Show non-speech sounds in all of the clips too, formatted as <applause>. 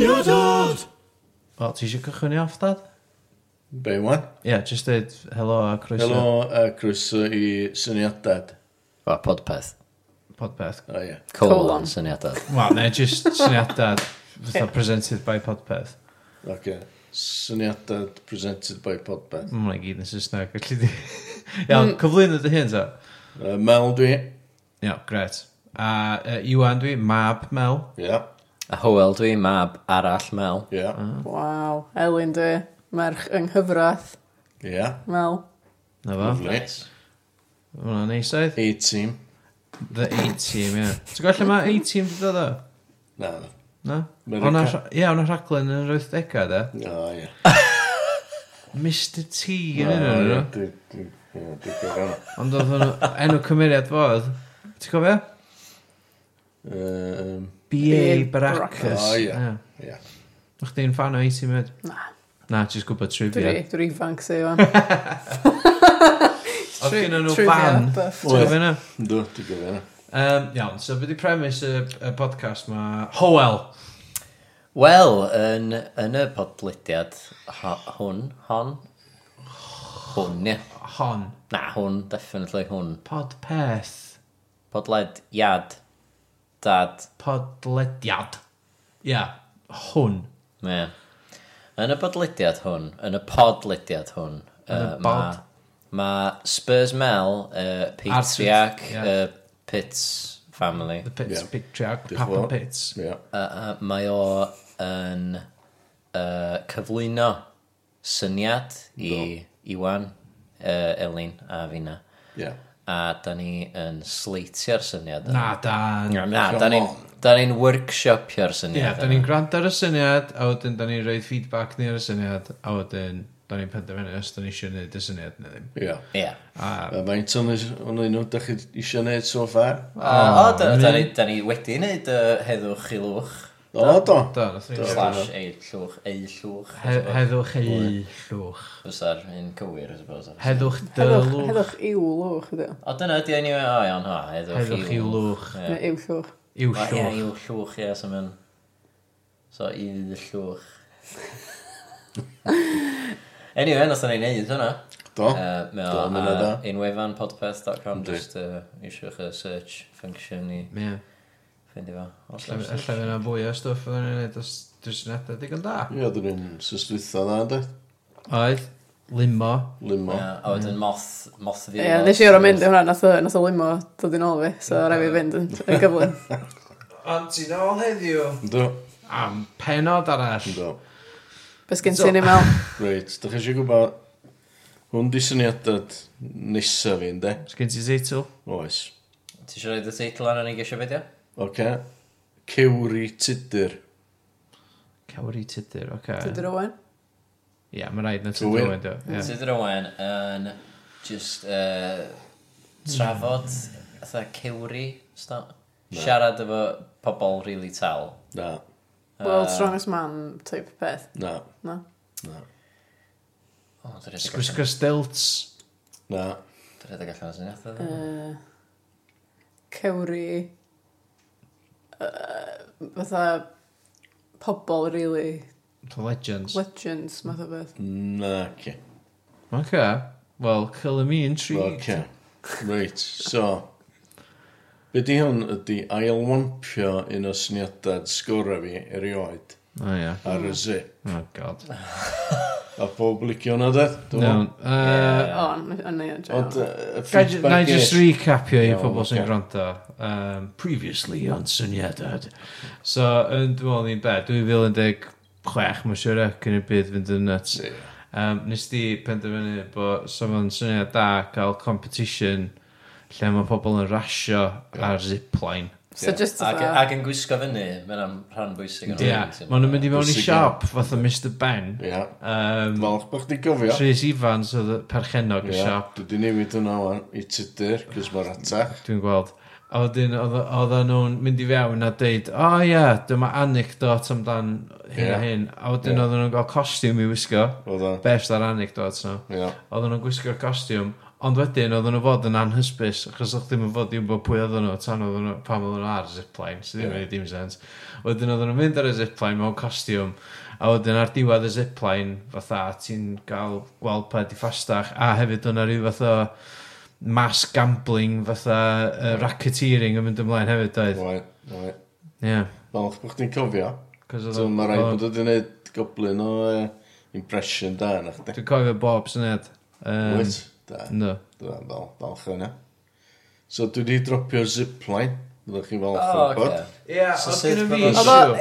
ffonio dad! O, ti eisiau cychwyn i off, dad? Be, wan? Ie, yeah, just dweud helo a croeso. Helo a croeso i syniadad. O, podpeth. Podpeth. O, ie. Colon syniadad. Wel, ne, just syniadad fatha presented by podpeth. Oce. Syniadad presented by podpeth. Mm, Mae'n gyd yn Saesneg. Gallu di... <laughs> Iawn, mm. cyflwyno dy hyn, ta? Uh, Mel dwi. Iawn, gret. A uh, Iwan dwi, Mab Mel. Ia. Yeah. A Howell dwi, mab arall Mel. Ie. Yeah. Waw, Elin dwi, merch yng nghyfraith Ie. Yeah. Mel. Na fo. Lovely. Hwna neis oedd. A-team. The A-team, ie. Ti'n gweld lle mae A-team wedi dod o? Na. Na? Hwna, ie, ona rhaglen yn yr 80au, da. O, ie. <laughs> Mr T yn un o'n nhw. Ond oedd enw cymeriad fodd. Ti'n cofio? Um, B.A. Baracus. O, ie. O'ch di'n fan o Easy Med? Na. Na, jyst gwybod trivia. Dwi, dwi ifanc se, Iwan. Oedd gen nhw fan. Dwi'n gofyn yna? Dw, dwi'n gofyn. Um, iawn, so beth i premis y, y podcast ma? Hoel. Wel, yn, yn y podlediad hwn, hon, hwn, ie. Hon. Na, hwn, definitely hwn. Podpeth. Podled, iad. Dad. Podlediad. Ia, yeah, hwn. Ie. Yeah. Yn y bodlediad hwn, yn y podlediad hwn, uh, mae ma Spurs Mel, uh, Patriarch, yeah. uh, Pitts family. The Pitts yeah. Patriarch, Papa Pitts. Yeah. Uh, uh, mae o yn uh, cyflwyno syniad i. Iwan, uh, Elin a Fina. Yeah a da ni yn sleitio'r syniad. Na, dan. Na, Na, da ni'n da ni'n workshopio'r syniad. Ie, da ni'n gwrando ar y syniad, a wedyn da ni'n rhoi feedback ni ar y syniad, a wedyn da ni'n penderfynu os da ni eisiau gwneud y syniad neu ddim. Ie. Ie. A Yy, Mae'n tynnu o'n un nhw, da chi eisiau gwneud so far? O, da da ni da ni wedi wneud y heddwch i lwch. Do, do. Do, do. Slash ei llwch, ei llwch. Heddwch ei llwch. Fysa'r un cywir, I suppose. Heddwch dy lwch. Heddwch i'w lwch, ydy. O, dyna ydi enw, o iawn, ha, heddwch i'w lwch. Neu i'w llwch. I'w llwch. I'w llwch, ie, sy'n mynd. So, i llwch. Anyway, nos da ni'n neud hwnna. Do. Uh, Mae o ar unwefan podpeth.com, just uh, eisiau eich search function i... Yeah ffeindio fo. Alla fe yna fwy o stwff oedd i'n neud os dwi'n drysynadau digon da. Ie, dyn nhw'n sysdwytho dda, ynddi? Oedd. Limo. Limo. Ie, a wedyn moth, moth fi. Ie, nes i o'r mynd i hwnna, nath o nath o limo dod i nôl fi, so rai fi fynd yn gyflym. Ond ti'n ôl heddiw. Do. Am penod arall. Do. Bys gen ti'n email. Reit, da chi eisiau gwybod Hwn di syniadad nesaf fi, ynddo? Sgyn ti teitl? Oes. Ti eisiau rhoi y teitl ar yn ei gesio fideo? Oce. Cewri Tudur. Cewri Tudur, oce. Tudur Owen. Ie, yeah, mae'n rhaid na Tudur Owen, do. Yeah. Tudur Owen yn just uh, e, trafod atha cewri, siarad efo pobl really tal. Na. World's strongest man type peth. Na. Na. Na. Oh, Gwisgo stilts. Na. Dwi'n rhaid gallan o syniadau. Cewri fatha pobl, really. The legends. Legends, math o beth. Na, ce. Oce. Wel, color me intrigued. Okay. Right, so... Be di hwn ydi ailwampio un o syniadad sgwra fi erioed O ia. Ar y zi. Oh god. A pob licio hwnna dweud? Iawn. O, yna iawn. Ond y feedback... Na i just recapio i pobl sy'n gwrando. Um, previously on syniadad. So, yn dwi'n meddwl ni'n bed, 2016 mae'n siwr e, cyn i'r byd fynd yn nuts. Um, nes di penderfynu bod someone syniad da cael competition lle mae pobl yn rasio ar zipline. So just ag, ag yn gwisgo fyny, mae'n am rhan bwysig. Ie, yeah. maen nhw'n mynd i mewn i siop, fatha Mr Ben. Ie. Yeah. Um, Falch bych di gofio. Rhys Ifans oedd perchenog yeah. y siop. Dwi di newid hwnna wan i tydyr, cys mae'r atach. Dwi'n gweld. A wedyn oedd nhw'n mynd i fewn a deud, o oh, ie, yeah, dyma anecdot amdan hyn yeah. a hyn. A wedyn yeah. oedden nhw'n cael costiwm i wisgo. Oedd o. Best ar anecdot, no. Yeah. Oedden nhw'n gwisgo'r costiwm. Ond wedyn, oedden nhw fod yn anhysbys, achos o'ch ddim yn fod i wybod pwy oedden nhw, tan oedden nhw, pam oedden nhw ar zipline, sydd ddim yn yeah. dim sens. Wedyn oedden nhw'n mynd ar y zipline mewn costiwm, a wedyn ar diwedd y zipline, fatha, ti'n cael gweld pa di ffastach, a hefyd o'na rhyw fatha mass gambling, fatha uh, racketeering yn mynd ymlaen hefyd, oedd. Oe, oe. Ie. Fel bod chdi'n cofio. Dwi'n ma rhaid bod wedi'n gwneud goblin o uh, impression da, na chdi. Dwi'n cofio Bob syniad. Um, Wyt? Da. No. Dwi'n falch, falch o'n. So dwi wedi dropio'r zipline. Byddwch chi'n falch oh, o'r bod. Ie, oedd gen i fi...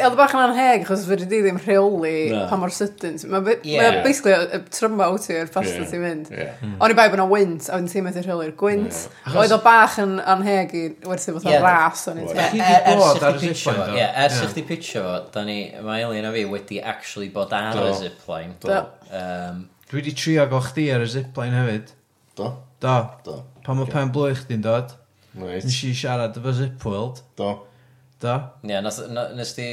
Oedd bach yn anheg, achos fyddi di ddim rheoli pa mor sydyn. Mae yeah. basically y tryma o ti o'r ffasta yeah. ti'n mynd. Yeah. Hmm. O'n i bai bod yna wynt, a wedyn ti'n methu rheoli'r gwynt. Yeah. Oedd o bach yn anheg i werthu fath o ras o'n er- i ti. Ers i chdi pitcho fo, ers i chdi pitcho fo, da ni, mae Elin a fi wedi actually bod ar y zipline. Um, Dwi wedi trio go chdi ar y zipline hefyd. Do. Do. Do. Pan mae pen blwy chdi'n dod, right. nes i siarad efo Zipworld. Do. Do. Ie, yeah, nes, nes di...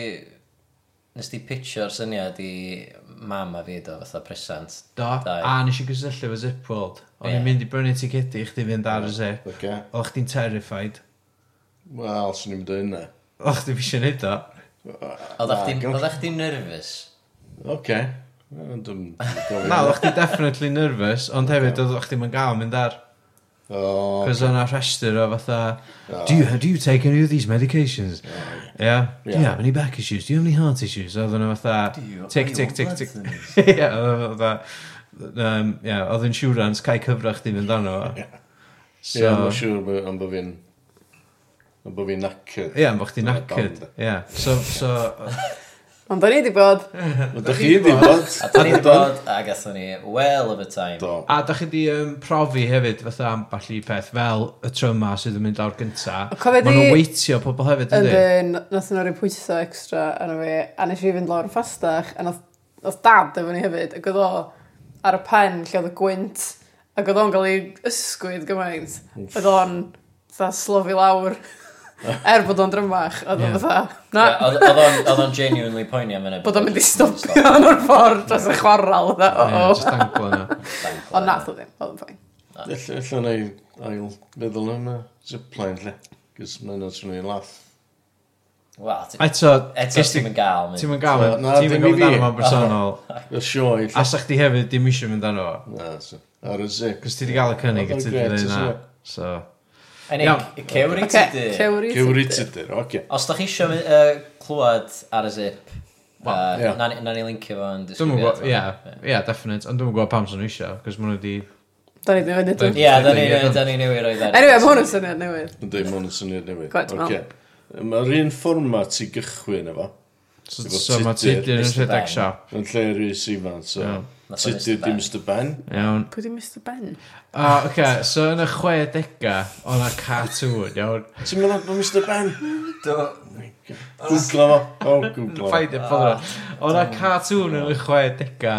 Nes di pitcho'r syniad i mam a fi do, fatha presant. Do, da, a nes i gysylltu efo Zipworld. O'n yeah. i'n mynd i brynu tigedi i chdi fynd ar y zip. Okay. O'ch chdi'n terrified. Wel, swn i'n mynd o hynna. O chdi fi eisiau neud o. Oedda chdi'n nervous. Oce. Okay. Na, <laughs> o'ch chdi definitely nervous, ond hefyd o'ch ti'n gael mynd ar... Oh, Cos o'na rhestr o fatha, do, you, do you take any of these medications? Yeah. Do you have any back issues? Do you have any heart issues? Oedd yna fatha, tic, tic, tic, tic. Ie, oedd yna fatha, oedd insurance cael cyfra chdi fynd arno. Ie, mae'n siŵr am bod fi'n Am bod fi'n knackered. Ie, am bod chdi'n knackered. Ie. So, so... Ond da ni di bod. Ond da chi di bod. A da ni di bod, a gatho ni well of a time. Do. A da chi di um, profi hefyd, fatha amball i peth, fel y tryma sydd yn mynd lawr gynta. Mae nhw'n weitio pobl hefyd, ydy? Ydyn, nath nhw'n rhoi pwysa extra arno fi, a nes i fynd lawr yn ffastach, a nath dad efo ni hefyd, ac oedd o ar y pen lle oedd y gwynt, ac oedd o'n cael ei ysgwyd gymaint. Oedd o'n slofi lawr. Er bod o'n drymach, oedd o'n fatha. Na. Oedd oedd o'n- oedd o'n genuinely poeni am yna. Bod o'n mynd i stopio yn o'r ffordd dros y chwaral, Ie, oedd jyst o. danglo yna. Ond nath o ddim, oedd o'n ffain. Alla na i ail feddwl am y zipline lle. Cys mae'n o'n swnio'n laff. Wel, ti- Eto, eto ges ti'n ti- mynd gael. mynd. ti'n mynd gael, Na, ti'n dim mynd i gael fi. amdano fo'n bersonol. <laughs> Y sioe A lle. sa chdi hefyd, dim eisiau mynd arno. fo. Na, so. Ar y zip. Cos ti wedi gael y cynnig, a Oedd o'n wedi grêt, gwneud na. so. So, Cewri tydyr. Cewri tydyr, oce. Os da chi eisiau uh, clywed ar y zip, well, uh, yeah. na, na ni linkio fo yn disgrifiad. Ie, yeah, definite, ond dwi'n gwybod pam sy'n eisiau, cos maen nhw wedi... Da ni ddim yn edrych. Ie, da ni newid o'i ddari. Anyway, mae hwn yn syniad newydd. Ynddi, mae hwn yn syniad newydd. Oce. Mae'r un fformat i gychwyn efo. So mae Tudur yn rhedeg siop. Yn lle Rhys Ifan, so... Yeah. Tydy di Mr Ben. Iawn. Pwy di Mr Ben? O, oh, oce, okay, so yn y chwe dega, o'n a cartoon, iawn. Ti'n meddwl bod Mr Ben? Do. Gwgla fo. O, gwgla fo. Ffaid e, ffordd. O'n a cartoon yn y chwe dega,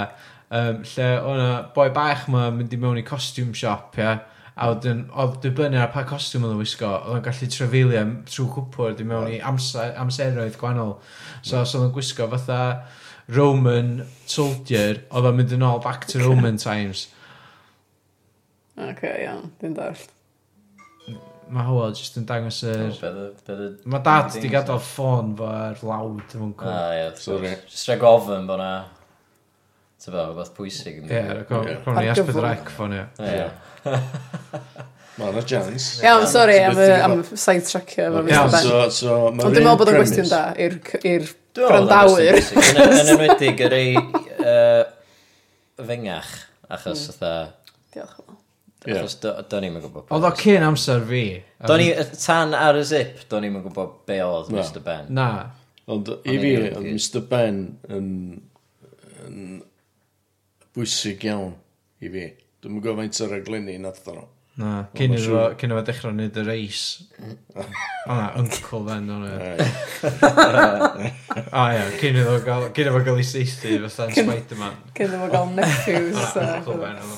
um, lle o'n a boi bach ma mynd i mewn i costume shop, ia. A wedyn, oedd dibynnu ar pa costiwm oedd yn wisgo, oedd o'n gallu trefeilio trwy cwpwr, di mewn i amser, amseroedd gwahanol. So, os oedd o'n gwisgo fatha Roman soldier, oedd o'n mynd yn ôl back to Roman times. OK, iawn, dwi'n dallt. Mae Howell jyst yn dangos yr... Mae dad di gadael ffôn fo ar lawd yn fwnco. Ah, ie, sorry. Jyst rhaid gofyn bod na... Ti'n fel, rhywbeth pwysig. Ie, gofyn i asbyd rec ffôn, ie. Mae yna jans. Iawn, sori, am y side-tracker. Iawn, so... Ond dwi'n meddwl bod o'n gwestiwn da i'r Brandawyr. Yn enwedig yr ei uh, fengach, achos mm. ytha... Diolch yn fawr. Achos do, do'n ni'n gwybod... Oedd o cyn amser fi. Do'n i, tan ar y zip, do'n ni'n gwybod be oedd Mr Ben. Na. Ond i fi, oedd Mr Ben yn, yn bwysig iawn i fi. Dwi'n gwybod faint o'r aglenni nath o'n. Na, cyn iddo fo, cyn iddo fo dechrau wneud y reis. O na, uncle then, o'n e. O ia, cyn iddo fo gael, cyn iddo fo gael ei seithi, fatha'n Spider-Man. Cyn iddo fo gael nephews. Ah, o na, uncle ben, o'n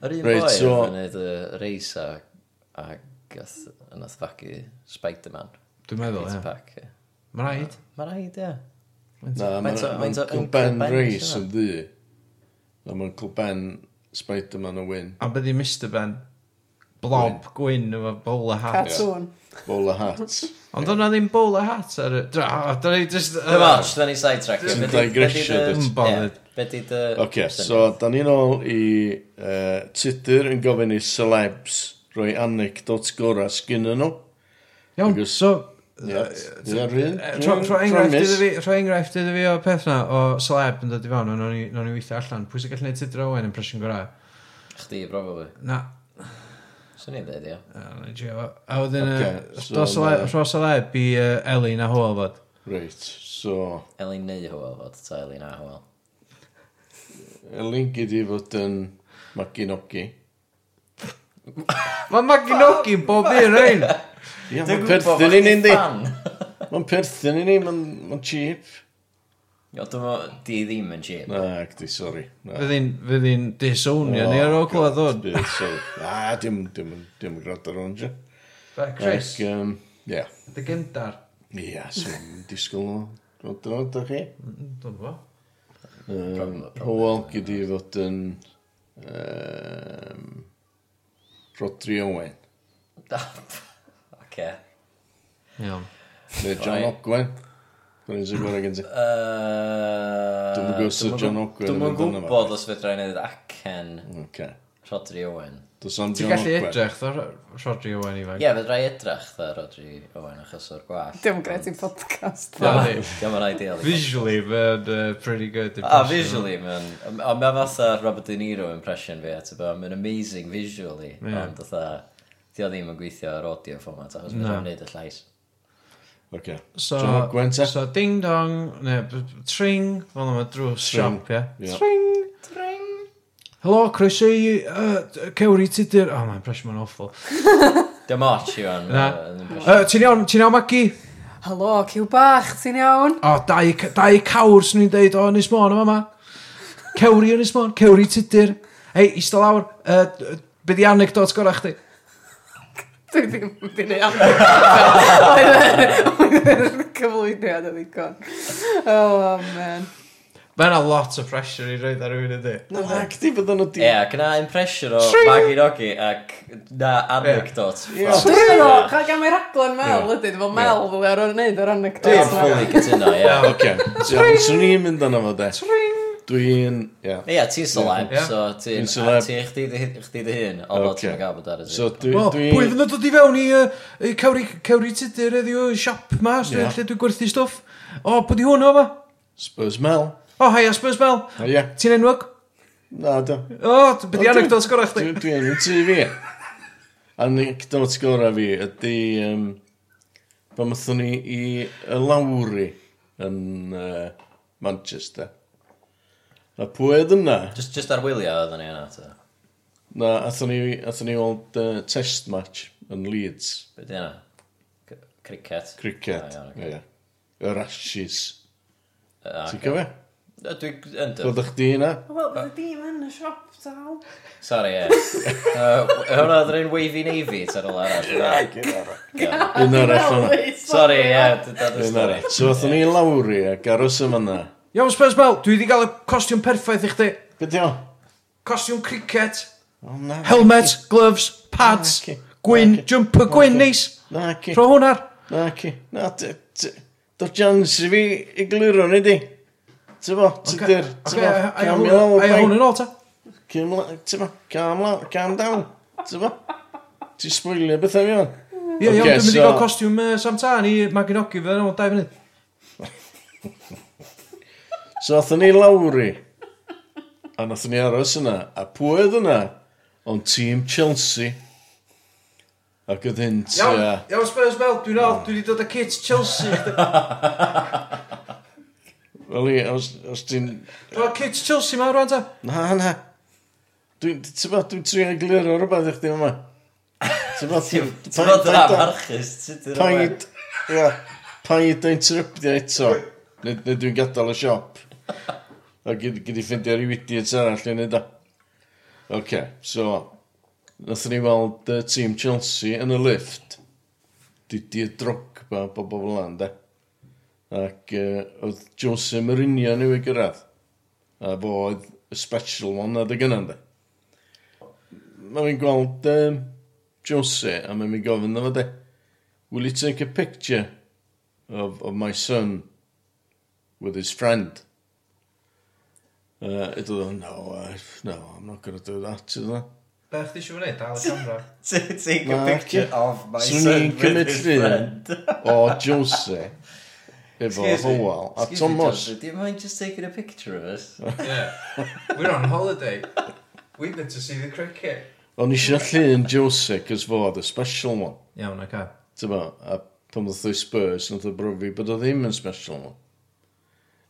Yr un boi so... yn wneud y reis a, a gath yn athfagu Spider-Man. Dwi'n meddwl, ia. Mae'n rhaid. Mae'n rhaid, ia. Na, mae'n Uncle Ben Reis yn ddi. Na, mae'n Uncle Ben Spider-Man o Wyn. A byddi Mr Ben? Blob gwyn efo bowler hat. Cartoon. Bowler hat. <laughs> Ond yeah. o'na ddim bowler hat ar y... Dra, da ni just... Uh, Watch, da ni sidetrack. Just yn digresio. Be di dy... Oce, so da ni'n ôl i uh, Tudur yn gofyn i celebs roi anecdot gorau sgyn nhw. Iawn, so Rho eh, enghraifft iddo fi o peth na o celeb yn dod i fewn o'n i weithio allan. Pwy sy'n gallu gwneud Tudor Owen yn impression gorau? Chdi, probably. Na. Swn i'n dweud, ia. A wedyn, rho celeb i Elin a Hwyl fod. Reit, so... Elin neu Hwyl fod, ta Elin a Hwyl. Elin gyd i fod yn Maginogi. Mae Maginogi bob un rhain! <laughs> Ie, mae'n <laughs> perthyn i ni, ynddi. Mae'n perthyn i ni, mae'n cheap. dwi'n dyma di ddim yn cheap. Na, gdi, sori. Fydd hi'n disownio ni ar ôl clywed hwn. Na, dim yn grod ar hwn, je. Fe, Chris. Ie. Dy gyndar. Ie, sy'n disgwyl nhw. Grod ar hwn, chi? Mm, dwi'n fo. Howell gyda fod yn... Rodri Owen. <laughs> Oce. Iawn. Neu John Ogwen. Dwi'n siŵr bod gen ti. Uh, dwi'n gwybod sydd John Ogwen. Dwi'n gwybod os fedra i wneud acen Oce. Rodri Owen. Dwi'n gallu edrych dda Rodri Owen i fag. Ie, fedra i edrych dda Rodri Owen achos o'r gwall. Dwi'n gret i'n podcast. Dwi'n ma'n ideal. Visually, mae'n uh, pretty good. Ah, a visually, mae'n... Ond mae'n fatha Robert De Niro impression fi, ti'n Mae'n amazing visually. Ond, dwi'n Di o ddim yn gweithio ar audio format, achos no. mae'n gwneud y llais. Okay. So, Gwenta. so ding dong, neu tring, fel yma drws siop, ie. Yeah. Tring, tring. Helo, croeso i uh, cewri tudur. Oh, mae'n impression mae'n awful. <laughs> Dim och i fan. Na. Uh, ti'n iawn, ti'n iawn, Maggie? Helo, cyw bach, ti'n iawn? O, oh, dau, dau cawr sy'n ni'n deud o oh, Ynys Môn yma ma. Cewri Ynys Môn, cewri tudur. Hei, eistedd lawr, uh, be di anegdot gorau chdi? Dwi ddim wedi neud cyflwyniad o ddigon. Oh, man. Mae yna lot o pressure i roed ar rhywun ydy. Na, ac di bod nhw di... Ie, ac yna pressure o Maggie Nogi ac na anecdot. Dwi'n o, cael gan mae'r aglen Mel ydy, dwi'n Mel fwy ar o'n neud yr anecdot. Dwi'n ffwrdd i gytuno, ie. Oce, swn i'n mynd yna fo de. Dwi'n... Ie, yeah. ti'n celeb, yeah. so ti'n... Dwi'n celeb. Ti'n chdi dy hun, o fod ti'n gael bod ar y zi. So dwi... Well, dwi... Pwy fydd yn dod i fewn i uh, cawri, cawri tudur eddiw siop ma, yeah. lle dwi'n gwerthu stwff. O, pwy di hwn o fa? Spurs Mel. O, hei, Spurs Mel. Ie. Ti'n enwog? Na, do. O, byddi anegdot sgora chdi. Dwi'n enw ti fi. Anegdot sgora fi ydy... Um, pan mythwn ni i y lawri yn uh, Manchester. A pwy oedd yna? Just, just ar wyliau oedd ni yna, ta. Na, athyn ni, athyn ni weld uh, test match yn Leeds. Be di yna? Cricket. Cricket, ah, ie. Yr Ashes. Ah, Ti'n gyfe? Dwi'n ynddo. Roedd eich di yna? Wel, bydd dim yn y siop dal. Sorry, ie. <laughs> Hwna oedd rhywun Wavy Navy, ta'r ôl arall. Ie. Un arall. Sorry, ie. Un arall. So, athyn ni lawri ac aros yma yna. Iawn, Spurs Bell, dwi wedi cael y costiwm perffaith i chdi. Beth yw? Costiwm cricket. O, na. helmet, gloves, pads, Na, gwyn, Na, jumper gwyn Na, ci. neis. Na, ci. Rho hwn ar. Na, ci. Na, d- d- do'r chans i fi i glwyro ni di. Ti'n bo, ti'n dyr. Ti'n fo, a cam i lawr. ia hwn yn ôl ta. Cam la- Ti'n bo, cam lawr, cam down. Ti'n fo. Ti sbwylio beth am iawn. Ie, iawn, Ocê, dwi'n mynd i so- gael costiwm uh, Sam Tan i Maginogi fe yn ôl dau funud. So othon ni lawri. A nathon ni aros yna. A pwy oedd yna? Ond tîm Chelsea. Ac oedd hyn tua... Iawn, iawn Spurs Bell, dwi'n ôl, dwi wedi dod â kit Chelsea. <laughs> Wel i, os, os ti'n... Dwi'n kit Chelsea ma, rwan ta? Na, na. Dwi'n dwi, dwi trio egluro rhywbeth i chdi yma. Ti'n bod yn amarchus, ti'n dod Paid, ia, paid o'n interruptio eto. Nid dwi'n gadael y siop. A gyd i ffeindio rhyw idiots arall yn edrych. OK, so, nath ni weld uh, tîm Chelsea yn y lift. Dydy y drog ba bobl fel yna, de. Ac uh, oedd Jose Mourinho nhw i gyrraedd. A fo oedd y special one adeg yna, de. Mae fi'n gweld um, Jose, a mae fi'n gofyn na fo, de. Will you take a picture of, of my son with his friend? Uh, it was, no, uh, no, I'm not going to do that, you know. Beth, ti eisiau gwneud? Dal y camera? Take a picture of my son with his friend. o Jose. Efo Howell a Thomas. Do you mind just taking a picture of us? yeah. We're on holiday. We've been to see the cricket. O'n eisiau llun Jose, cys fo the y special one. Iawn, yeah, oce. Okay. Tyma, a pan oedd Spurs, nath o brofi bod o ddim yn special one.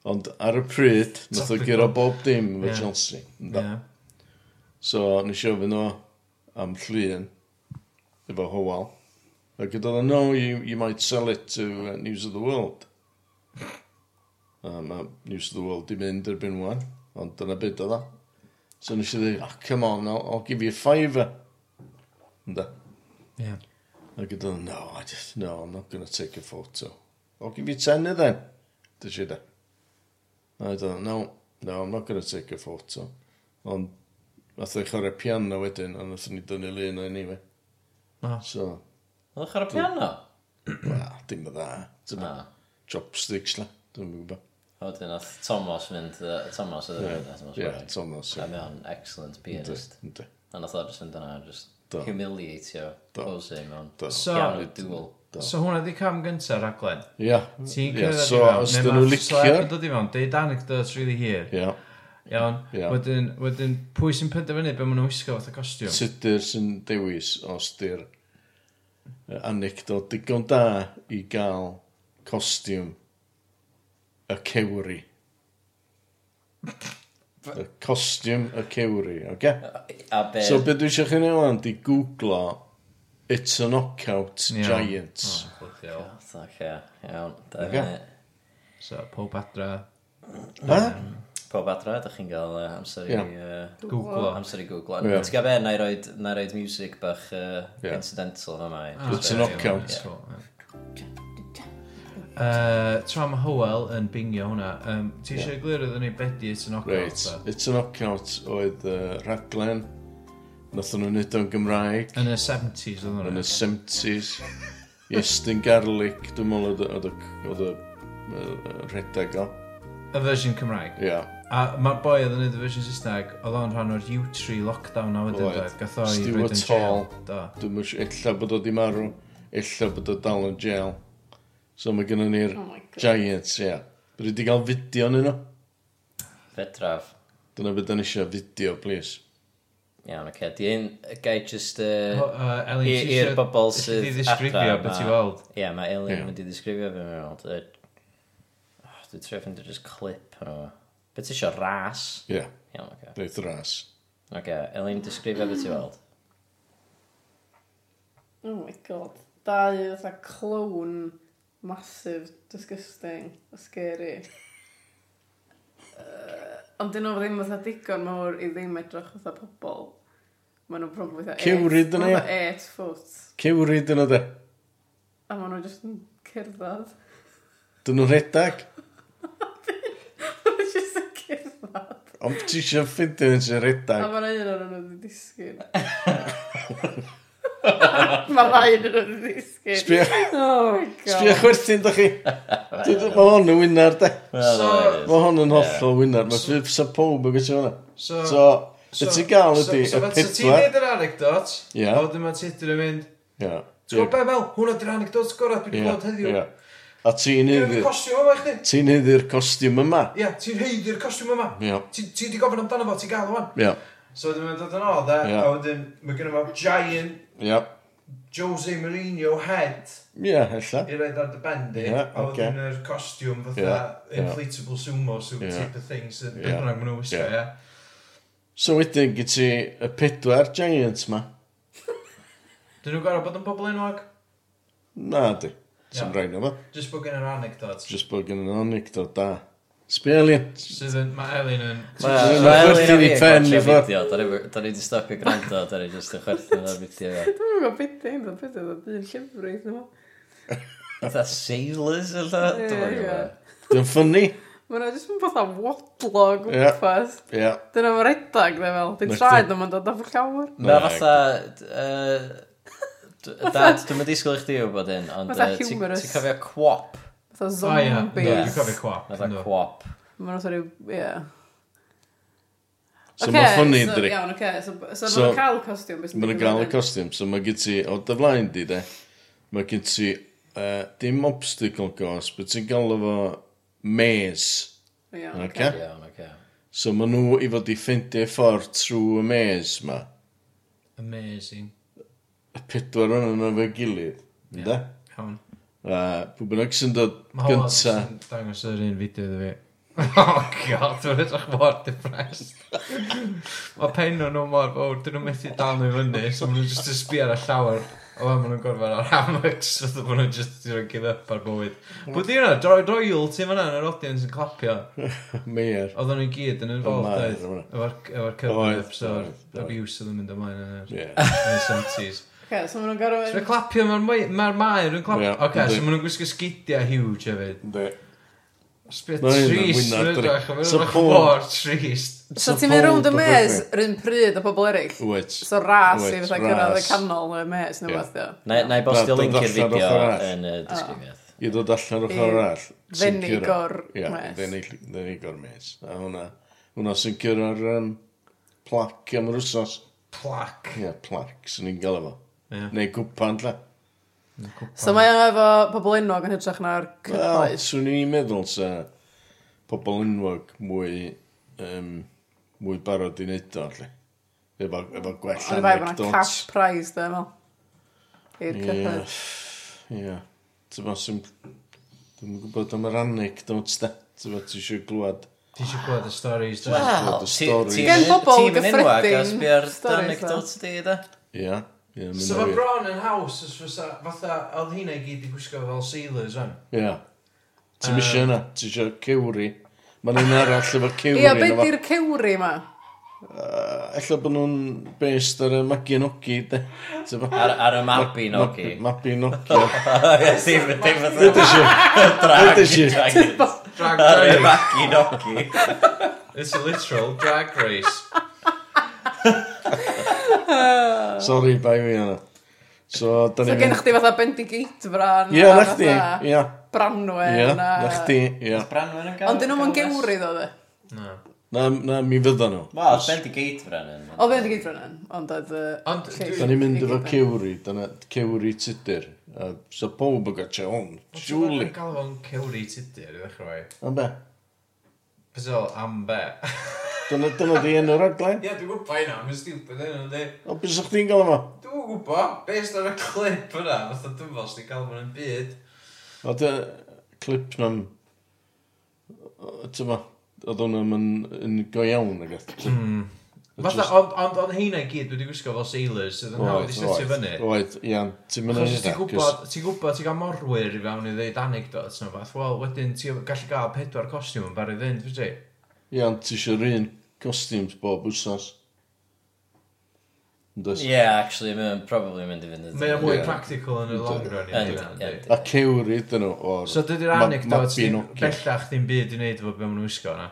Ond ar y pryd, nath o gyro bob dim efo yeah. Chelsea. Yeah. So, nes i ofyn o am llun, efo hywal. A gyda dda, no, you, you might sell it to uh, News of the World. A mae News of the World di mynd erbyn wan, ond dyna byd o dda. So nes i dweud, oh, ah, come on, I'll, I'll give you a fiver. Ynda. Yeah. A gyda dda, no, I just, no, I'm not going to take a photo. I'll give you tenner then. Dys i e. dweud. I don't no, no, I'm not going to take a photo. Ond, nath o'i chwarae piano wedyn, a nath ni dynnu lun o'n anyway. Ah. So. Oedd eich ar piano? Wel, dim y dda. Dim Dyma chopsticks la, dwi'n gwybod. O, Oedden, oedd Thomas fynd, Uh, Thomas oedd e'n Thomas Ie, Thomas. A mewn excellent pianist. Ynddi. A nath o'r fynd yna, just humiliatio Posey mewn Do. piano duel. Do. So hwnna di cam gyntaf raglen. Ia. Ti'n cyrraedd so, i fewn, os dyn nhw'n licio... Neu dod i fewn, deud anecdotes really hir. Ia. Iawn. Ia. Wedyn, wedyn pwy sy'n penderfynu be maen nhw'n wisgo fath o costiwm? Tudur sy'n dewis os di'r anecdot digon da i gael costiwm y cewri. Y costiwm y cewri, oce? Okay? A be... So be dwi eisiau chi neud yma, di googlo It's a knockout Iawn. giant. O, bloody hell. Oce, iawn. Da Ocê. fyny. So, pob adra. Ha? Pob adra, ydych chi'n cael uh, amser i... Iawn. Uh, Googlo. amser i Google. Ie. Yeah. Ti'n gael be, na i roed, na i roed music bach uh, Ie. incidental fyma i. Ah, It's a very knockout. useful, ie. Yy, Tra mae Howell yn bingio hwnna, um, ti eisiau glir ydyn ni bedi it's a knockout? Right. ta? It's a knockout oedd uh, raglen Nathon nhw'n nid o'n Gymraeg. Yn y 70s oedd hwnna. Yn y 70s. Iestyn Garlic, dwi'n meddwl oedd y, oedd y, rhedeg o. Y fersiwn Cymraeg? Ia. Yeah. A mae'r boi oedd yn neud y fersiwn Saesneg, oedd o'n rhan o'r U3 lockdown a wedyn dweud. Gath o i fod yn jail. Dwi'n meddwl, illa bod o di marw, illa bod o dal yn jail. So mae gennym ni'r oh Giants, ia. Yeah. Rydw i wedi cael fideo yn yno. Fedraf. Dyna beth da ni eisiau fideo, please. Iawn, oce. Okay. Di un gai just uh, uh, i'r bobl sydd adra. Di ddisgrifio beth ti weld. Ie, mae Elin yn mynd i ddisgrifio beth ti'n weld. Oh, Dwi'n trio ffeindio just clip. Beth ti eisiau ras? Ie. Iawn, oce. Okay. Ras. Oce. Elin, disgrifio beth ti'n weld. Oh my god. Dau fatha clown massive, disgusting, scary ond dyn nhw ddim fatha digon mawr i ddim edrych fatha pobl. Maen nhw'n probably fatha 8 Cywrid yna, ia. 8 foot. Cywrid yna, de. A maen nhw jyst yn cerddad. Dyn nhw'n redag. <laughs> Maen nhw jyst yn cerddad. Ond ti eisiau ffidio'n sy'n redag. A maen un o'n nhw wedi disgyn. <laughs> <laughs> Mae rhaid yn yr ddisgu. Sbio. Oh my god. Sbio chwerthin, da chi. Mae hon yn wynar, de. Mae hon yn hollol wynar. Mae ffyf sa pob yn gysi hwnna. So, so, so, gael ydi y pedwar. So, ti'n neud yr anecdot, a wedyn mae Tudor yn mynd, Ia. ti'n gwybod be, Mel, hwnna di'r anecdot gorau dwi'n gwybod heddiw. A ti'n heiddi'r... Ti'n heiddi'r costiwm yma. Ie, ti'n heiddi'r costiwm yma. Ia. Ti di gofyn amdano fo, ti'n gael o'n. Ia. So, dwi'n mynd dod yn ôl, de, a wedyn, mae gennym i giant Yep. Jose Mourinho head. Ie, yeah, ella. I roed ar dy bendi Yeah, a wedyn okay. yr costiwm fatha yeah, inflatable yeah. sumo suit yeah. type of thing. sy'n So, yeah. bydd nhw'n wisgo, ie. Yeah. yeah. So wedyn gyd ti y pedwar Giants ma. Dyn nhw'n gorau bod yn pobl enwag? Na, di. Ti'n yeah. rhaid nhw fo. Just bod gen yr anecdote. Just bod gen yr anecdote, da. Sbio Elin. Sydd yn, mae Elin yn... Mae Elin yn pen i fod. Da ni wedi stopio gwrando, da ni jyst yn chwerthu ar fideo. Dwi'n gwybod beth dim, da beth oedd un llyfrau nhw. Fatha sailors yn dda? Dwi'n gwybod. Dwi'n ffynnu. Mae'n jyst yn fatha wadlo gwmpas. Dyna mae'n redag, dwi'n fel. Dwi'n traed nhw'n mae'n dod o'r llawer. Mae fatha... <laughs> Dad, dwi'n meddwl i chdi o bod hyn, ond ti'n cofio quap. So zombies. O ie, dwi'n cofio cwap. Fytha cwap. Mae'n rhaid rhyw, ie. So mae'n ffynnu, so, dyri. Iawn, oce. So, so, so mae'n cael costiwm. Mae'n cael y costiwm. So mae gen ti, o dy flaen di, de, mae gen ti uh, dim obstacle course, but ti'n gael efo maze. Iawn, oce. Iawn, oce. So mae nhw i fod i ffeindio ffordd trwy y maze ma. Amazing. Y pedwar yn yno fe gilydd. Ie, yeah. hawn. Uh, Pwy bynnag sy'n dod gynta. Mae dangos yr un fideo iddo fi. <laughs> oh god, dwi'n edrych mor depressed. Mae pen nhw mor fawr, dyn nhw'n methu dal nhw i fyny, so maen nhw'n just yn sbi ar y llawer. O fe, maen nhw'n gorfod ar hammocks, so maen nhw'n just yn give up ar bywyd. Bwyd i hwnna, droi royal ti fyna yn yr audience yn clapio. <laughs> Meir. Oedden nhw'n gyd yn involved, efo'r cyfnod, efo'r abuse oedd yn mynd ymlaen yn y 70s. Oce, so maen nhw'n gorfod... Sfe'r clapio, mae'r mai- mae'r maer yn clapio. Ie, Oce, yndi. so maen nhw'n gwisgo sgidiau huge hefyd. Yndi. Sbeth Ma' hyn yn trist, wyneb dri- rydych, mae'n rhywbeth Support. mor trist. So ti'n mynd rownd y mes, rhywun pryd o pobl eraill. Wyt. So ras i Wyt, fatha cyrraedd y ras. canol y mes neu Ie. beth o. Na i bostio Na, link i'r allan fideo ochr arall. yn y disgrifiad. I ddod allan o'r I ochr arall. sy'n curo. fenigor Ie, mes. fenig- fenigor mes. A hwnna, hwnna sy'n cyrra'r um, plac am yr wsos. Plac. Ie, plac, sy'n ni'n gael efo. Yeah. Neu gwpan, lle. So mae yna efo pobl enwog yn hytrach na'r cyhoedd. Wel, swn i'n meddwl sa pobl enwog mwy, um, mwy barod i wneud o, lle. Efo, efo gwell Ond anecdotes. Ond efo yna cash prize, da, fel. I'r cyhoedd. Ie. Yeah. Tyfo, sy'n... Dwi'n gwybod am yr anecdotes, da. Tyfo, ti eisiau glwad... Ti eisiau gweld y storys, da. Wel, ti... Gen bobl gyffredin. Ti'n enwag, as bi'r anecdotes di, da. Ie. Yeah. Yeah, so mae bron yn haws os fysa, fatha, oedd hynna i gyd i gwisgo fel sailors yn. Ie. Yeah. Ti'n mysio yna, ti eisiau cewri. Mae'n un arall efo cewri. Ie, beth di'r cewri ma? Uh, Ella bod nhw'n based ar y Maginogi, de. Ar, ar y Mabinogi. Mabinogi. <laughs> Ie, ddim fatha. Dwi'n eisiau. Drag. Drag. Drag. Drag. Drag. Drag. Drag. Drag. Drag. Drag. Drag. Drag. Drag. Drag. Drag. Drag. Sorry, bai mi yna. So, da so, ni'n... gennych chdi fatha Bendigate bran. Ie, na chdi, ie. Branwen. Ie, na chdi, ie. Branwen yn gael. Ond dyn nhw'n gewri ddo, dde. Na. Na, na, mi fydda nhw. Wel, Bendigate bran yn. O, Bendigate bran yn. Ond oedd... Ond... Da ni'n mynd efo cewri, da na cewri tudur. So, pob yn gael hwn. Siwli. Dwi'n gael fo'n cewri tudur, ddechrau. Ond be? Bethel am be? Dyna, dyna di enw'r aglen. Ie, dwi'n gwybod hynna, mae'n stupid hynna, di. O, beth sa'ch chi'n gael yma? Dwi'n gwybod, based ar y clip yna, fatha dwi'n fel sy'n gael mewn byd. O, dy clip na'n... Tyma, oedd hwnna'n yn go iawn, ag eithaf. Hmm. Fatha, ond on, on heina i gyd wedi gwisgo fel sailors sydd yn hawdd i setio fyny. Oed, iawn, ti'n mynd yn Ti'n gwybod, ti'n gwybod, ti'n cael morwyr i fewn i ddeud anecdotes neu fath. Wel, wedyn ti'n gallu cael pedwar costiwm yn barod i fynd, fyddi? ti? Iawn, ti eisiau un costiwms bob wsos. Does... Yeah, actually, mae'n probably mynd i fynd i Mae'n mwy practical yn y long run. A cewr dyn nhw. o'r... So dydy'r anecdotes bellach ddim byd i wneud efo be maen nhw'n wisgo na?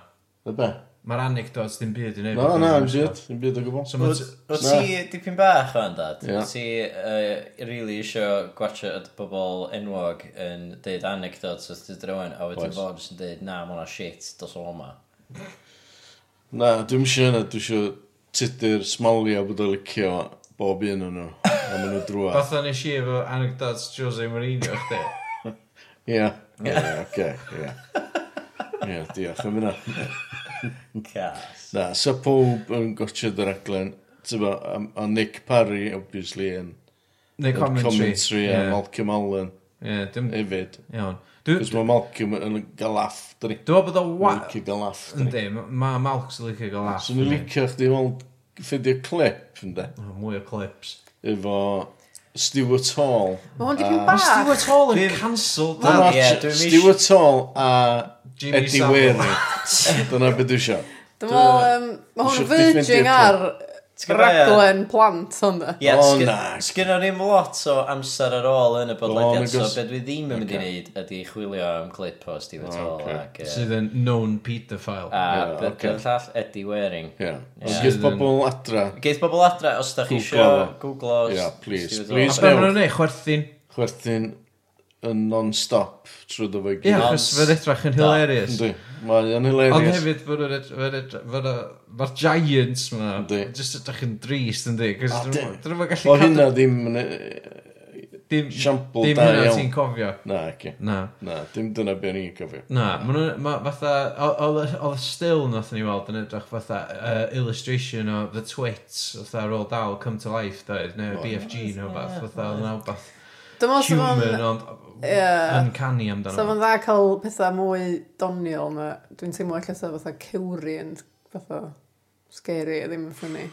Y be? Mae'r anecdotes ddim byd i wneud. No, na, I'm shit. Dim byd o gwbl. So Wyt ti dipyn bach o'n dad? Yeah. Wyt ti uh, really isio gwachod bobl enwog yn deud anecdotes wrth ti drwy'n, a wedyn fo jyst yn deud, na, mae hwnna shit, dos o yma. Na, dwi'n eisiau yna, dwi'n eisiau tudur smalio bod o licio bob un o'n nhw, a maen nhw drwa. <laughs> Fatha nes i efo anecdotes Jose Mourinho, chdi? Ie, ie, oce, ie. Ie, diolch am hynna. <laughs> Cas. Na, so pob yn gotio'r raglen. Tyfo, a Nick Parry, obviously, yn... Neu commentary. Commentary yeah. a Malcolm Allen. Ie, yeah, dim... Efyd. Iawn. Cos mae Malcolm yn gael aff, dyn ni. Dwi'n meddwl bod o wa... Licio gael aff, dyn ni. Yndi, mae Malcolm licio gael aff. So ni'n licio chdi weld ffeindio clip, ynddo? Mwy o clips. Efo Stuart Hall. Mae hwn dipyn bach. Stuart Hall yn cancelled. Dwi'n watch Stuart Hall a Eddie Weary. <laughs> Dyna beth dwi eisiau. Dwi'n meddwl, mae hwn yn verging ar Raglen plant hwnna. Ie, O, na. sgynno ni'n lot o amser ar ôl yn y bodlediad, my so gos- be dwi ddim yn mynd i Ocê. wneud ydy chwilio am clip o Steve Tall Ocê. ac... yy, sydd yn known pedophile. A Ie, ocê. byrgyr llall Eddie Waring. Ie. Os gys bobl adra, Geith bobl adra, os da chi Googlo isio fo. Google o Ie, S- please, Stephen Tall. please. Maen nhw'n ei chwerthin, chwerthin yn non-stop trwy dy fo i ie, gyd. achos fydd edrach yn hilarious. Ynddi. Mae'n hilarious. Ond hefyd, fy'n mae'r Giants yma. ma, Just ydych yn drist yn di. Dyn nhw'n gallu cadw... O hynna ddim yn... E, dim, siampl dim hynna ti'n cofio. Na, okay. Na. Na, dim dyna be ni'n cofio. Na, ma, ma fatha, oedd y still nath ni weld yn edrych fatha uh, illustration o The Twits, fatha Roald Dahl, Come to Life, dweud, neu BFG, neu beth, fatha, oedd yna wbath. Dyma os human, ond yeah. uncanny amdano. So fo'n dda cael pethau mwy doniol na, dwi'n teimlo allan sef fatha cywri yn fatha scary a ddim yn ffynnu.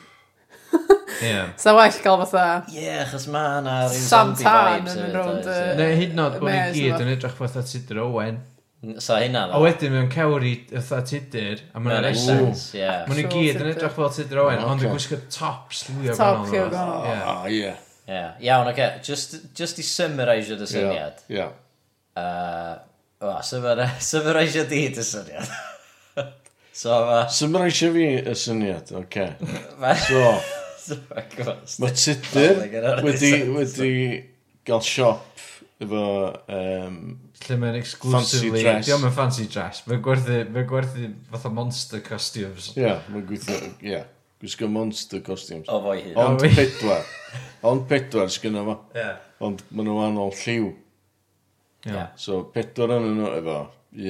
Yeah. So well gael fatha... Ie, yeah, achos mae yna rhyw zombie vibes. Sam tan yn rownd y... Neu hyd yn oed bod ni gyd yn edrych fatha Tudor Owen. So hynna dda. A wedyn mewn cewri fatha tudur, a mae'n essence. Mae'n i gyd yn edrych fel tudur Owen, ond yn gwisgo top sliwio fan o'n. Top sliwio fan. Ie. Yeah. Iawn, oce. Okay. Just, just i summarisio dy syniad. Yeah. yeah. Uh, o, summarisio di dy syniad. <laughs> so, ma... Summarisio fi y syniad, oce. <laughs> Okay. so, <laughs> mae Tudur wedi, wedi gael siop efo... Um, Lle mae'n exclusively... Fancy dress. Diolch yn fancy dress. Mae'n gwerthu, mae gwerthu fatha monster costumes. Ie, yeah, mae'n gweithio... Ie. Yeah gwisgo monster costumes. O fo i hyn. Ond pedwar. Ond pedwar sgynna fo. Yeah. Ond maen nhw anol lliw. Yeah. So pedwar yn nhw efo.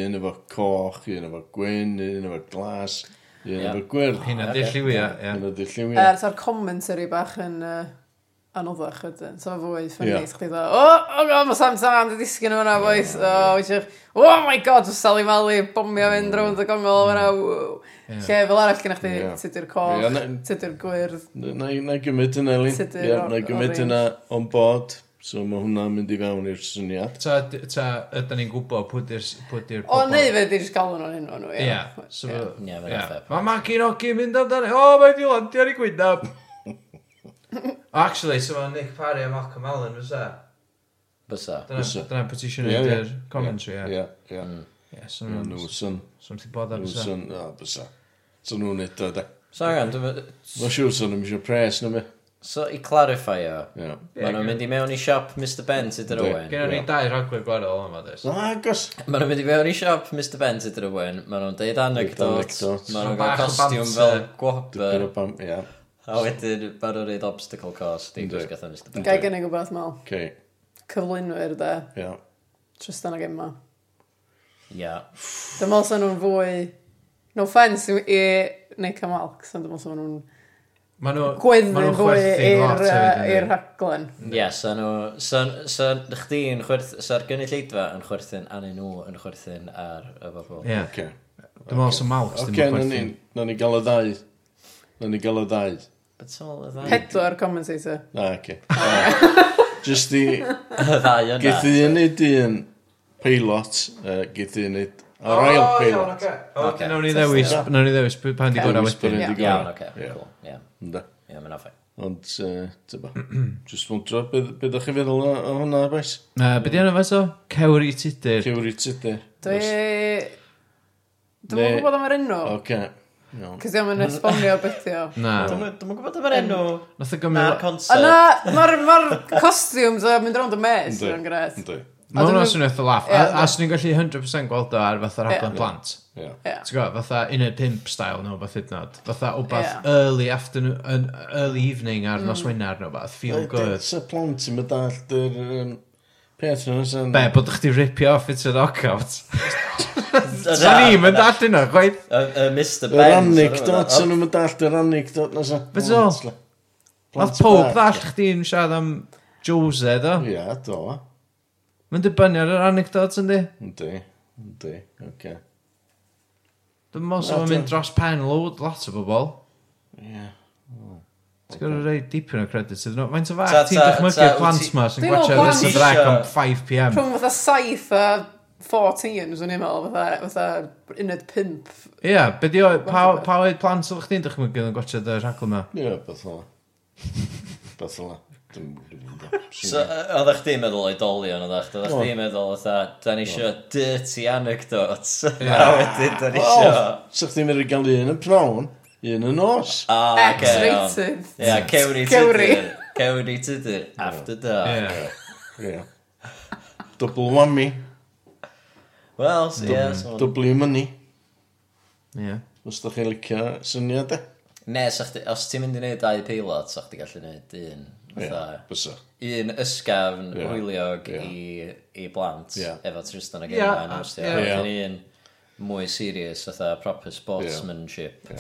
Un efo coch, un efo gwyn, un efo glas, un yeah. efo gwyrdd. Hynna di lliwia. Hynna di lliwia. Er, ta'r commentary bach yn... Uh anoddach ydyn. So fo fwy ffynnu, yeah. chdi dda, o, o, god, mae Sam Sam wedi disgyn o hwnna, boys. Oh, eisiau, oh my god, mae Sally Mali bomio fynd mm. rownd y gongol o hwnna. Lle fel arall gynnach chi, tydy'r coch, tydy'r gwyrdd. Na i gymryd yna, Elin. Na i gymryd yna on board. So mae hwnna'n mynd i fewn i'r syniad. Ta, ta ydyn ni'n gwybod pwy di'r pobol... O, neu fe di'r galw nhw'n hyn o'n nhw, ie. Ie, so... Ie, fe'n Mae Maki Noki mynd amdano, o, mae di landio ar ei gwynaf. Oh, actually, so mae Nick Parry a Malcolm Allen, fysa? Fysa. Fysa. Dyna petition ti eisiau gwneud yr commentary, ie? Ie, ie. Ie, so nhw'n... Nhw'n syn. So nhw'n bod ar fysa. Nhw'n syn, o, fysa. So nhw'n edo, de. So angen, dwi'n... Mae'n siŵr sy'n nhw'n eisiau pres, nhw'n So, i clarify o, maen nhw'n mynd i mewn i siop Mr Ben tyd yr Owen. Gen ni dau rhagwyr gwahanol yma, dys. Agos! Maen nhw'n mynd i mewn i siop Mr Ben tyd yr Owen, maen nhw'n deud anecdotes, maen nhw'n gael costiwm fel gwobr. A wedyn, mae'r rhaid obstacle course, di gwrs Mr nes. Gai gynnig o beth mal. Okay. Cyflwynwyr, de. Ia. Yeah. Tristan ag Emma. Ia. Yeah. Dwi'n meddwl sy'n nhw'n fwy... No offence i Nick a Malk, sy'n dwi'n meddwl sy'n nhw'n... Ma nhw... Gweddnu'n fwy i'r rhaglen. Ia, sy'n nhw... Sy'n chdi'n chwerth... Sy'n gynulleidfa yn chwerthin, anu nhw yn chwerthin ar y bobl. Ie. Dwi'n meddwl sy'n Malk, sy'n chwerthin. Oce, na ni gael y ddau. Na ni gael y ddau. Pedwar commentator. Na, oce. <laughs> Just i... <laughs> Ddau yna. Geith i unid un peilot, geith i unid ar ail peilot. Oce, nawn ni ddewis, nawn ni ddewis pan di gwrdd a wedyn. Iawn, oce, cool, iawn. Ynda. Ia, mae'n offain. Ond, tyba, <clears throat> jyst fwntro, beth ydych chi feddwl o hwnna, bais? Be di hwnna, bais o? Cewr i tudur. Cewr i tudur. Dwi... Dwi'n gwybod am yr enw. Oce. Cys ddim yn esbonio beth yw. Na. Dwi'n gwybod am yr enw. Nath o gymryd... Na'r concept. Na, mae'r ma costiwms a mynd rownd y mes yn gres. Mae hwnna sy'n eitha laff. A swn i'n gallu 100% gweld o ar fatha rhaglen plant. Ie. Ti'n gwybod, fatha un o'r pimp style nhw, fath hydnod. Fatha wbath early afternoon, early evening ar nos mm. wenar nhw, fath feel good. It's a plant sy'n mynd allt yr Peth nhw sy'n... Be, bod chdi ripio off it's a knockout? Sa'n i'm yn dall yna, gwaith. Y Mr Ben. Yr anecdot, sy'n nhw'n dall yr anecdot na sa. Beth o? Nath pob ddall chdi'n siarad am Jose, do? Ie, do. Mae'n dibynnu ar yr anecdot, yndi? Yndi, yndi, oce. Dwi'n meddwl sy'n mynd dros pen load lot o bobl. Ie. Ti'n gwybod rhoi dipyn o credits iddyn nhw. Mae'n tyfa, ti'n dychmygu'r plant ma sy'n gwachio Rins y Drag am 5pm. Rhwng fatha 7 a 14, swn i'n meddwl, fatha fatha uned 5. Ie, be di o, pa oed plant o'ch chdi'n dychmygu yn gwachio y rhagl yma? Ie, beth o'la. Beth o'la. So, oedd eich di'n meddwl oedolion, oedd chdi oedd chdi'n meddwl, oedd da ni isio dirty anecdotes, <laughs> a wedyn da ni isio... Oedd chdi'n di'n meddwl gael un yn pnawn, Un yn nos. Ah, ah, okay, X-rated. Ie, yeah, cewri Cewri. tydyr. Cewri tydyr. After dark. Ie. Ie. Double whammy. Wel, so, ie. so- Double money. Ie. Os da chi'n licio syniad e? Ne, sa chdi- os ti'n mynd i wneud dau peilot, sa chdi gallu wneud un. Ie, fatha, bysa. Un ysgafn Ie. hwyliog Ie. i, i blant Ie. efo Tristan ac Ie, Emma yn a- hostio. ie. Ie. Un mwy serious, fatha proper sportsmanship. Ie.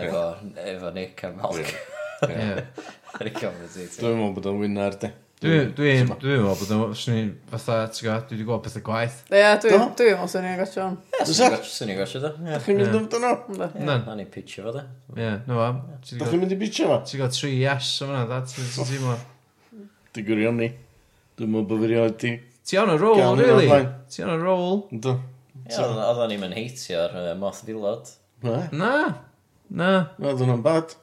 Efo, efo Nick a Malc. Ar y conversation. Dwi'n meddwl bod o'n wyna'r de. Dwi'n meddwl bod o'n swn i'n fatha, ti'n gwybod, dwi wedi gweld pethau gwaith. Ie, dwi'n meddwl swn i'n gosio hwn. Swn i'n gosio da. Da chi'n mynd amdano? Da. Na ni pitcho fo da. Ie, no am. Da chi'n mynd i pitcho fo? Ti'n gwybod tri yes o fanna, da, ti'n teimlo. Di gwirion ni. Dwi'n meddwl bod fi rioed di. Ti on a roll, really? Ti on a roll? Ynddo. Oedden ni'n mynd heitio'r moth dilod. Na. Na. Na. Na, oedd hwnna'n bad.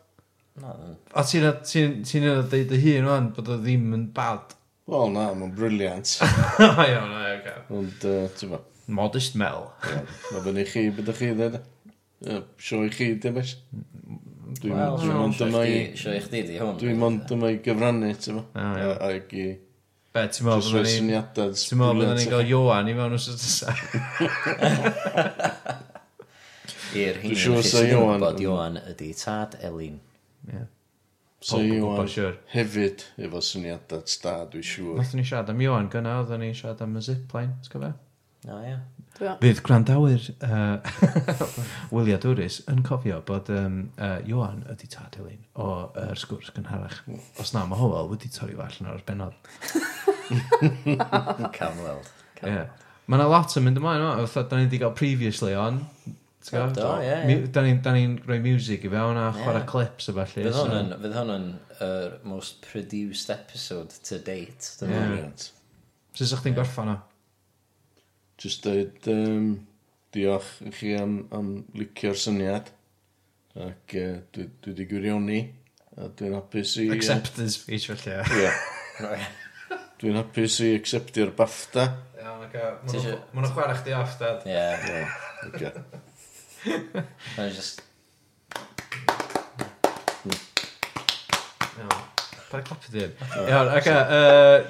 Na, dyn A ti'n ti, ti yna dweud y hun o'n bod o ddim yn bad? Wel, na, mae'n briliant. Ia, na, ia, Ond, ti'n fa. Modest Mel. Mae fyny chi, beth chi ddweud? Sio i chi, dim eich? Dwi'n mond yma i... Sio i chdi di hwn. Dwi'n mond yma i gyfrannu, ti'n fa. Ac i... Be, ti'n meddwl bod ni'n... Ti'n meddwl bod ni'n cael Johan i mewn os ydych <laughs> <laughs> i'r hyn sy'n gwybod Iwan ydy tad Elin. Yeah. So Iwan hefyd efo syniadau sta, dwi'n siŵr. Naethon ni siarad am Iwan gyna, oedden ni siarad am y zipline, ti'n gwybod? O, oh, ia. Yeah. Bydd gwrandawyr uh, <laughs> Willia Dwris yn cofio bod um, uh, Iwan ydi tad Elin o'r uh, sgwrs gynharach. Os na, mae Howell wedi torri allan o'r benod. <laughs> Cam weld. Yeah. Mae yna lot yn mynd ymlaen o, fatha da ni wedi cael previously on, Do, ie, ie. Da ni'n ni rhoi music i fewn a chwarae clips o falle. Fydd hwn yn, fydd hwn yn uh, most produced episode to date. Ie. Sut ydych chi'n gorffan o? Just dweud um, diolch i chi am, am licio'r syniad. Ac uh, dwi wedi gwirioni. A dwi'n hapus i... Acceptance speech felly. Ie. <laughs> Dwi'n hapus i acceptio'r BAFTA. Iawn, ac mae'n chwarae chdi off, dad. Ie. Ie. Mae'n just... Iawn. Pa'r clapu dyn. Iawn, ac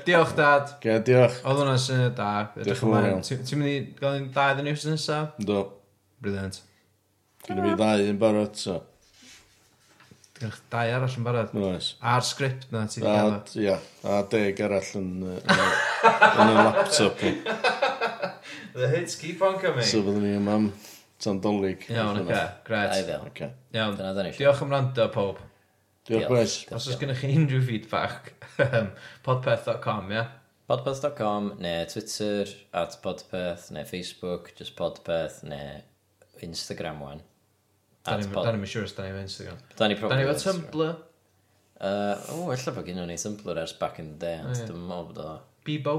diolch dad. Ge, diolch. Oedd hwnna'n syniad da. Diolch yn fawr iawn. Ti'n mynd i gael un da iddyn ni nesaf? Do. Brilliant. Gynna fi ddau yn barod, so. Gynna dau arall yn barod? Oes. A'r sgript na ti wedi gael? Ia, a deg arall yn, yn, yn y laptop. <laughs> The hits keep on coming. So byddwn ni yma am Tan dolyg. Iawn, oce. Gret. Ai. Okay. Iawn. Dyna dyn ni eisiau. Diolch am rando, pob. Diolch, Gwes. Os oes gennych chi unrhyw feedback, podpeth.com, ie? Yeah? Podpeth.com, neu Twitter, at podpeth, neu Facebook, just podpeth, neu Instagram, wan. Da ni'n siŵr os da ni'n Instagram. Da ni'n probably. Da ni'n Tumblr. Uh, o, oh, ella bod gen ni Tumblr ers back in the day, ond dwi'n meddwl bod o... Bebo?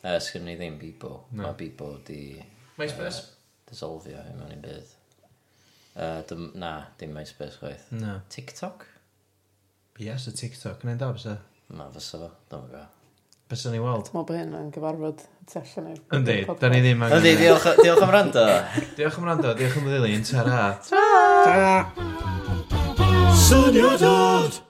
Uh, Sgynny ddim Bebo. No. Mae Bebo di... MySpace. Uh, dysolfio i mewn i'n bydd. Uh, dim, na, dim MySpace chwaith. Na. TikTok? Yes, y TikTok. Gwneud da, fysa? Na, fysa fo. Dwi'n gwybod. Bysa ni weld. Dwi'n meddwl bod hyn yn gyfarfod tu allan i'r Yndi, da ni ddim angen. Yndi, diolch, diolch am rando. <laughs> diolch am rando, diolch am ddilyn. ta-ra. Tara. Syniadad.